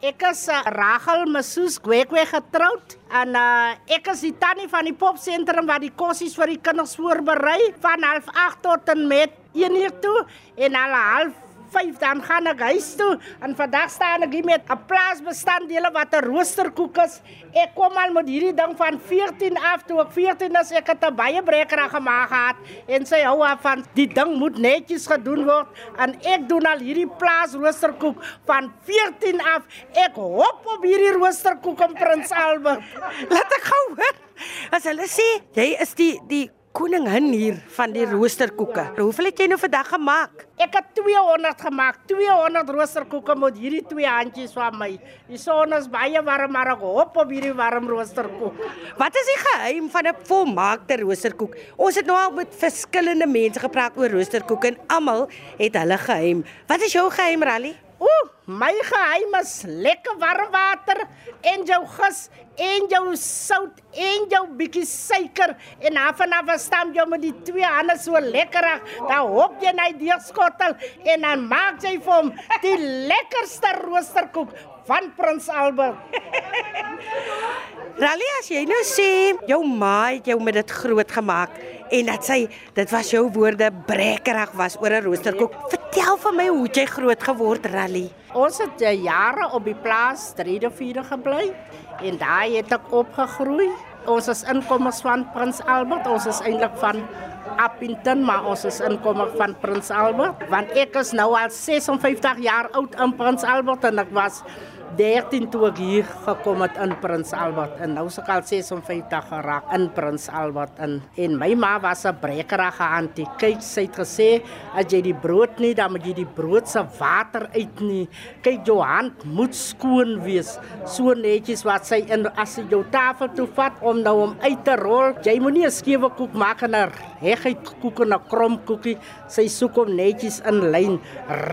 Ek is uh, Rachel Masoos Gwekwe getroud en uh, ek is die tannie van die popsentrum waar die kossies vir die kinders voorberei van 08:30 tot en met 1 uur toe en al half 5 dan gaan ek huis toe en vandag staan ek hier met 'n plaasbestanddele wat 'n roosterkoek is. Ek kom al met hierdie ding van 14 af toe ek 14 is ek het 'n baie breker gemaak gehad en sy hou af van die ding moet netjies gedoen word en ek doen al hierdie plaas roosterkoek van 14 af. Ek hoop op hierdie roosterkoek in Prins Albert. Laat ek gou hoor. As hulle sê jy is die die koningin hier van die roosterkoeke. Hoeveel het jy nou vandag gemaak? Ek het 200 gemaak. 200 roosterkoeke met hierdie twee handjies van my. Die son is baie warm, maar ek hoop op hierdie warm roosterkoek. Wat is die geheim van 'n volmaakte roosterkoek? Ons het nou al met verskillende mense gepraat oor roosterkoek en almal het hulle geheim. Wat is jou geheim, Rally? Ooh, my geheim is lekker warm water en jou gis en jou sout en jou bietjie suiker en af en af stam jy met die twee hande so lekker reg. Dan hop jy net die skottel en dan maak jy vir hom die lekkerste roosterkoek van Prins Albert. Rally, as jy nou sê jou ma het jou met dit groot gemaak en dat sy dit was jou woorde brekkerig was oor 'n roosterkoek. Vertel vir my hoe jy groot geword, Rally. Ons het uh, jare op die plaas 3 of 4 gebly en daar het ek opgegroei. Ons is inkomers van Prins Albert. Ons is eintlik van Appington, maar ons is inkomers van Prins Albert want ek is nou al 56 jaar oud in Prins Albert en ek was 13 toe ek hier gekom het in Prins Albert en nou se al 56 geraak in Prins Albert en en my ma was 'n brekerige antie. Kyk, sy het gesê as jy die brood nie dan moet jy die brood se water uit nie. Kyk, jou hand moet skoon wees. So netjies wat sy in as jy jou tafel toe vat om nou om uit te rol. Jy moenie 'n skewe koek maak en 'n reguit koek en 'n krom koekie. Sy soek hom netjies in lyn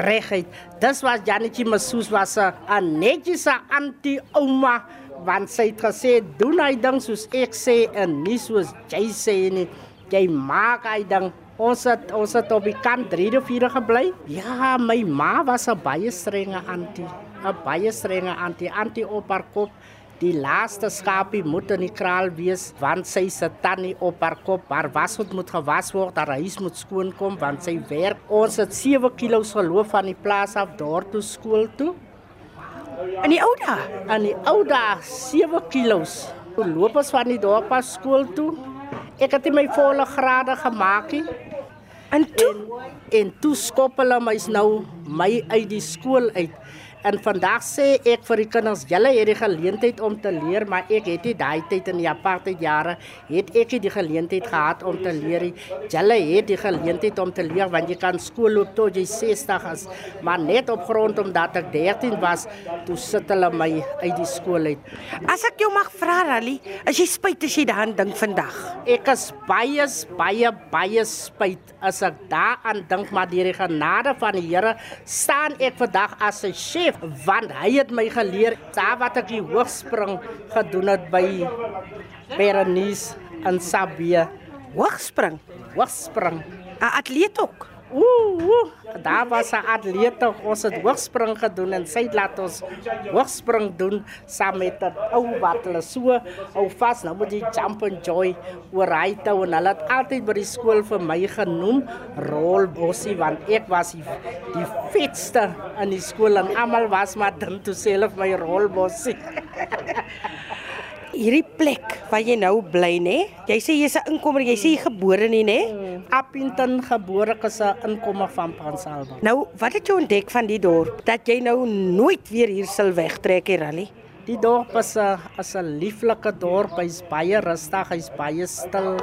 reguit. Dis was Janetjie Masoos was 'n netjiese anti-ouma want sy het gesê doen hy ding soos ek sê en nie soos jy sê nie. Jy maak hy ding. Ons het ons het op die kant 3 of 4 gebly. Ja, my ma was 'n baie strenge anti, 'n baie strenge anti, anti op haar kop. Die laaste skapie moet in die kraal wees want sy se tannie op haar kop. Haar was moet gewas word, haar huis moet skoon kom want sy werk. Ons het 7 kg geloof van die plaas af daar toe skool toe. In die ou dae, In die ou dae 7 kg. Toe loop ons van die dorp af skool toe. Ek het my volle grade gemaak en toe En toe skop hulle my nou my uit die skool uit. En vandag sê ek vir die kinders, julle het die geleentheid om te leer, maar ek het nie daai tyd in die apartheid jare het ek nie die geleentheid gehad om te leer nie. Julle het die geleentheid om te leer want jy kan skool loop tot jy 60 is, maar net op grond omdat ek 13 was, toe sit hulle my uit die skool uit. as ek jou mag vra, Rally, as jy spyt as jy daaraan dink vandag. Ek is baie baie baie spyt as ek daaraan dink maar deur die genade van die Here staan ek vandag as 'n chef want hy het my geleer daar wat ek die hoogspring gedoen het by Berenice en Sabie Hoogspring, hoogspring. 'n atleet ook. Ooh, ooh, daar was 'n atleet ons het hoogspring gedoen en sy het laat ons hoogspring doen saam met 'n ou wat hulle so ou vas. Nou moet jy jump and joy oor hy toe en hulle het altyd by die skool vir my genoem rolbossie want ek was die, die vetste in die skool en almal was maar dink toe self my rolbossie Hierdie plek waar jy nou bly, nê? Jy sê jy's 'n inkomer, jy sê jy gebore nie, nê? Appington gebore is 'n inkomer van Pransalba Nou, wat het jy ontdek van die dorp dat jy nou nooit weer hier sal wegtrek, hier, Rally? Die dorp is 'n is 'n lieflike dorp. Hy's baie rustig, hy's baie stil.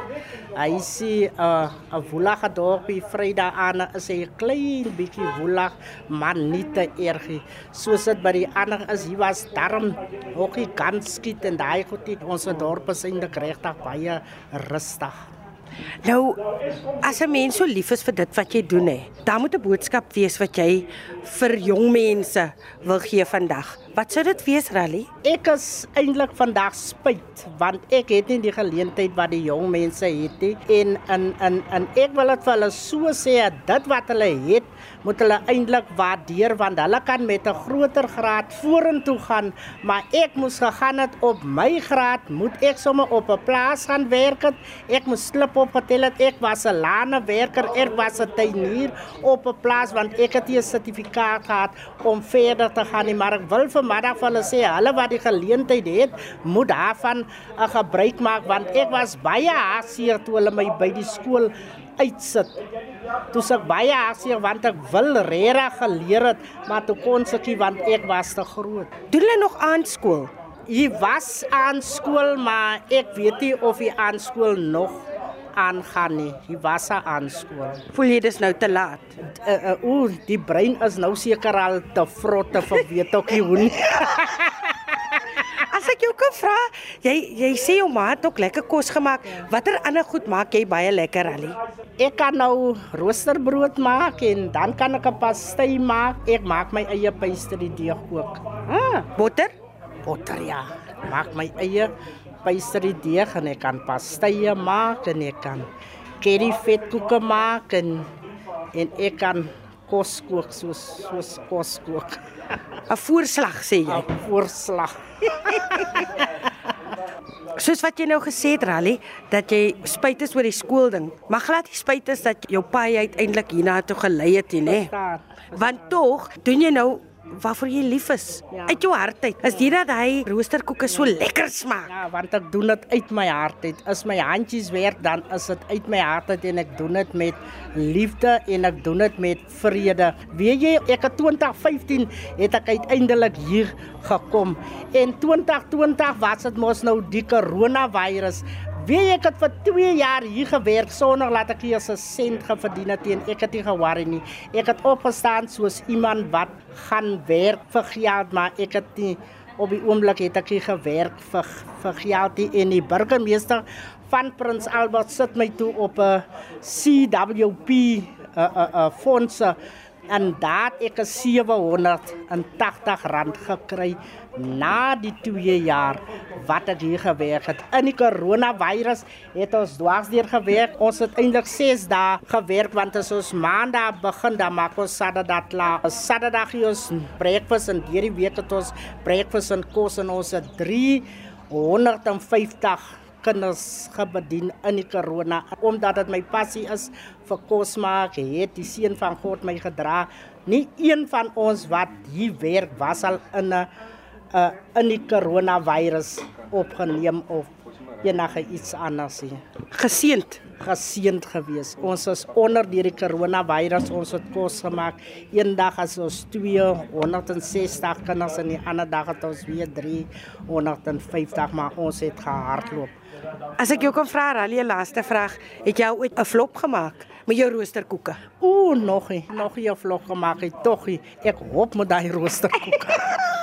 Hy sê 'n 'n woelige dorpie. Vrydag aan is hy 'n klein bietjie woelig, maar nie te erg. Soos dit by die ander is, hier was darm hokkie kans skiet en daai goed nie. Ons dorp is eintlik regtig baie rustig. Nou, as 'n mens so lief is vir dit wat jy doen hè, dan moet 'n boodskap wees wat jy vir jong mense wil gee vandag. Wat sou dit wees, Rally? Ek is eintlik vandag spyt want ek het nie die geleentheid wat die jong mense het nie. En in in en ek wil dit vir hulle so sê dit wat hulle het moet hulle eintlik waardeer want hulle kan met 'n groter graad vorentoe gaan. Maar ek moes gegaan het op my graad moet ek sommer op 'n plaas gaan werk het. Ek moes slip op getel het ek was 'n lane werker ek was 'n tuinier op 'n plaas want ek het 'n sertifikaat gehad om verder te gaan nie, maar ek wil vanmiddag vir hulle sê hulle wat die geleentheid het moet daarvan 'n gebruik maak want ek was baie hartseer toe hulle my by die skool uitsit. Toe sê ek baie hartseer want ek wil regtig geleer het, maar toe kon ek nie want ek was te groot. Doen hulle nog aan skool? Hy was aan skool, maar ek weet nie of hy aan skool nog aangaan nie. Hy was aan skool. Voel jy dis nou te laat? Uh, uh, Ooh, die brein is nou seker al te vrotte vir weet ook nie hoe nie. As ek jou kan vra, jy jy sê jou ma het ook lekker kos gemaak. Watter ander goed maak jy baie lekker, Rally? Ek kan nou roosterbrood maak en dan kan ek 'n pastei maak. Ek maak my eie pastry deeg ook. Ah, botter? Botter ja. Maak my eie pastry deeg en ek kan pasteie maak en ek kan curry vetkoeke maak en en ek kan kos kook soos soos kos kook. 'n Voorslag sê jy. 'n Voorslag. Soos wat jy nou gesê het, Rally, dat jy spyt is oor die skoolding. Maar glad nie spyt is dat jou pa jy uiteindelik hierna toe gelei het nie. Want tog doen jy nou waarvoor jy lief is. Ja. Uit jou hart uit. Is dit dat hy roosterkoeke so lekker smaak? Ja, want ek doen dit uit my hart uit. As my handjies werk, dan is dit uit my hart uit en ek doen dit met liefde en ek doen dit met vrede. Weet jy, ek het 2015 het ek uiteindelik hier gekom. En 2020 was dit mos nou die coronavirus. Weet ek het vir 2 jaar hier gewerk sonder laat ek eers 'n sent geverdien het en ek het nie geworry nie. Ek het opgestaan soos iemand wat gaan werk vir geld, maar ek het nie op die oomblik het ek gewerk vir vir geld nie en die burgemeester van Prins Albert sit my toe op 'n CWP 'n 'n 'n fondse en het ek 'n 780 rand gekry na die 2 jaar wat ek hier gewerk het. In die coronavirus het ons dwarsdeur gewerk. Ons het eintlik 6 dae gewerk want as ons maandag begin dan maak ons Saterdag klaar. Saterdag gee ons breakfast en hierdie week het ons breakfast en kos en ons het 350 kinders gebedien in die corona omdat dit my passie is vir kos maak het die seën van God my gedra. Nie een van ons wat hier werk was al in 'n uh, in die coronavirus opgeneem of enige iets anders nie Geseend. geseend gewees. Ons is onder die coronavirus ons het kos gemaak. Eendag as ons 260 kinders en die ander dag het ons weer 350 maar ons het gehardloop. As ek jou kan vra, Rally, 'n laaste vraag. Het jy ooit 'n flop gemaak met jou roosterkoeke? Ooh, nog nie. Nog nie 'n vlog gemaak het tog nie. Ek hoop met daai roosterkoek.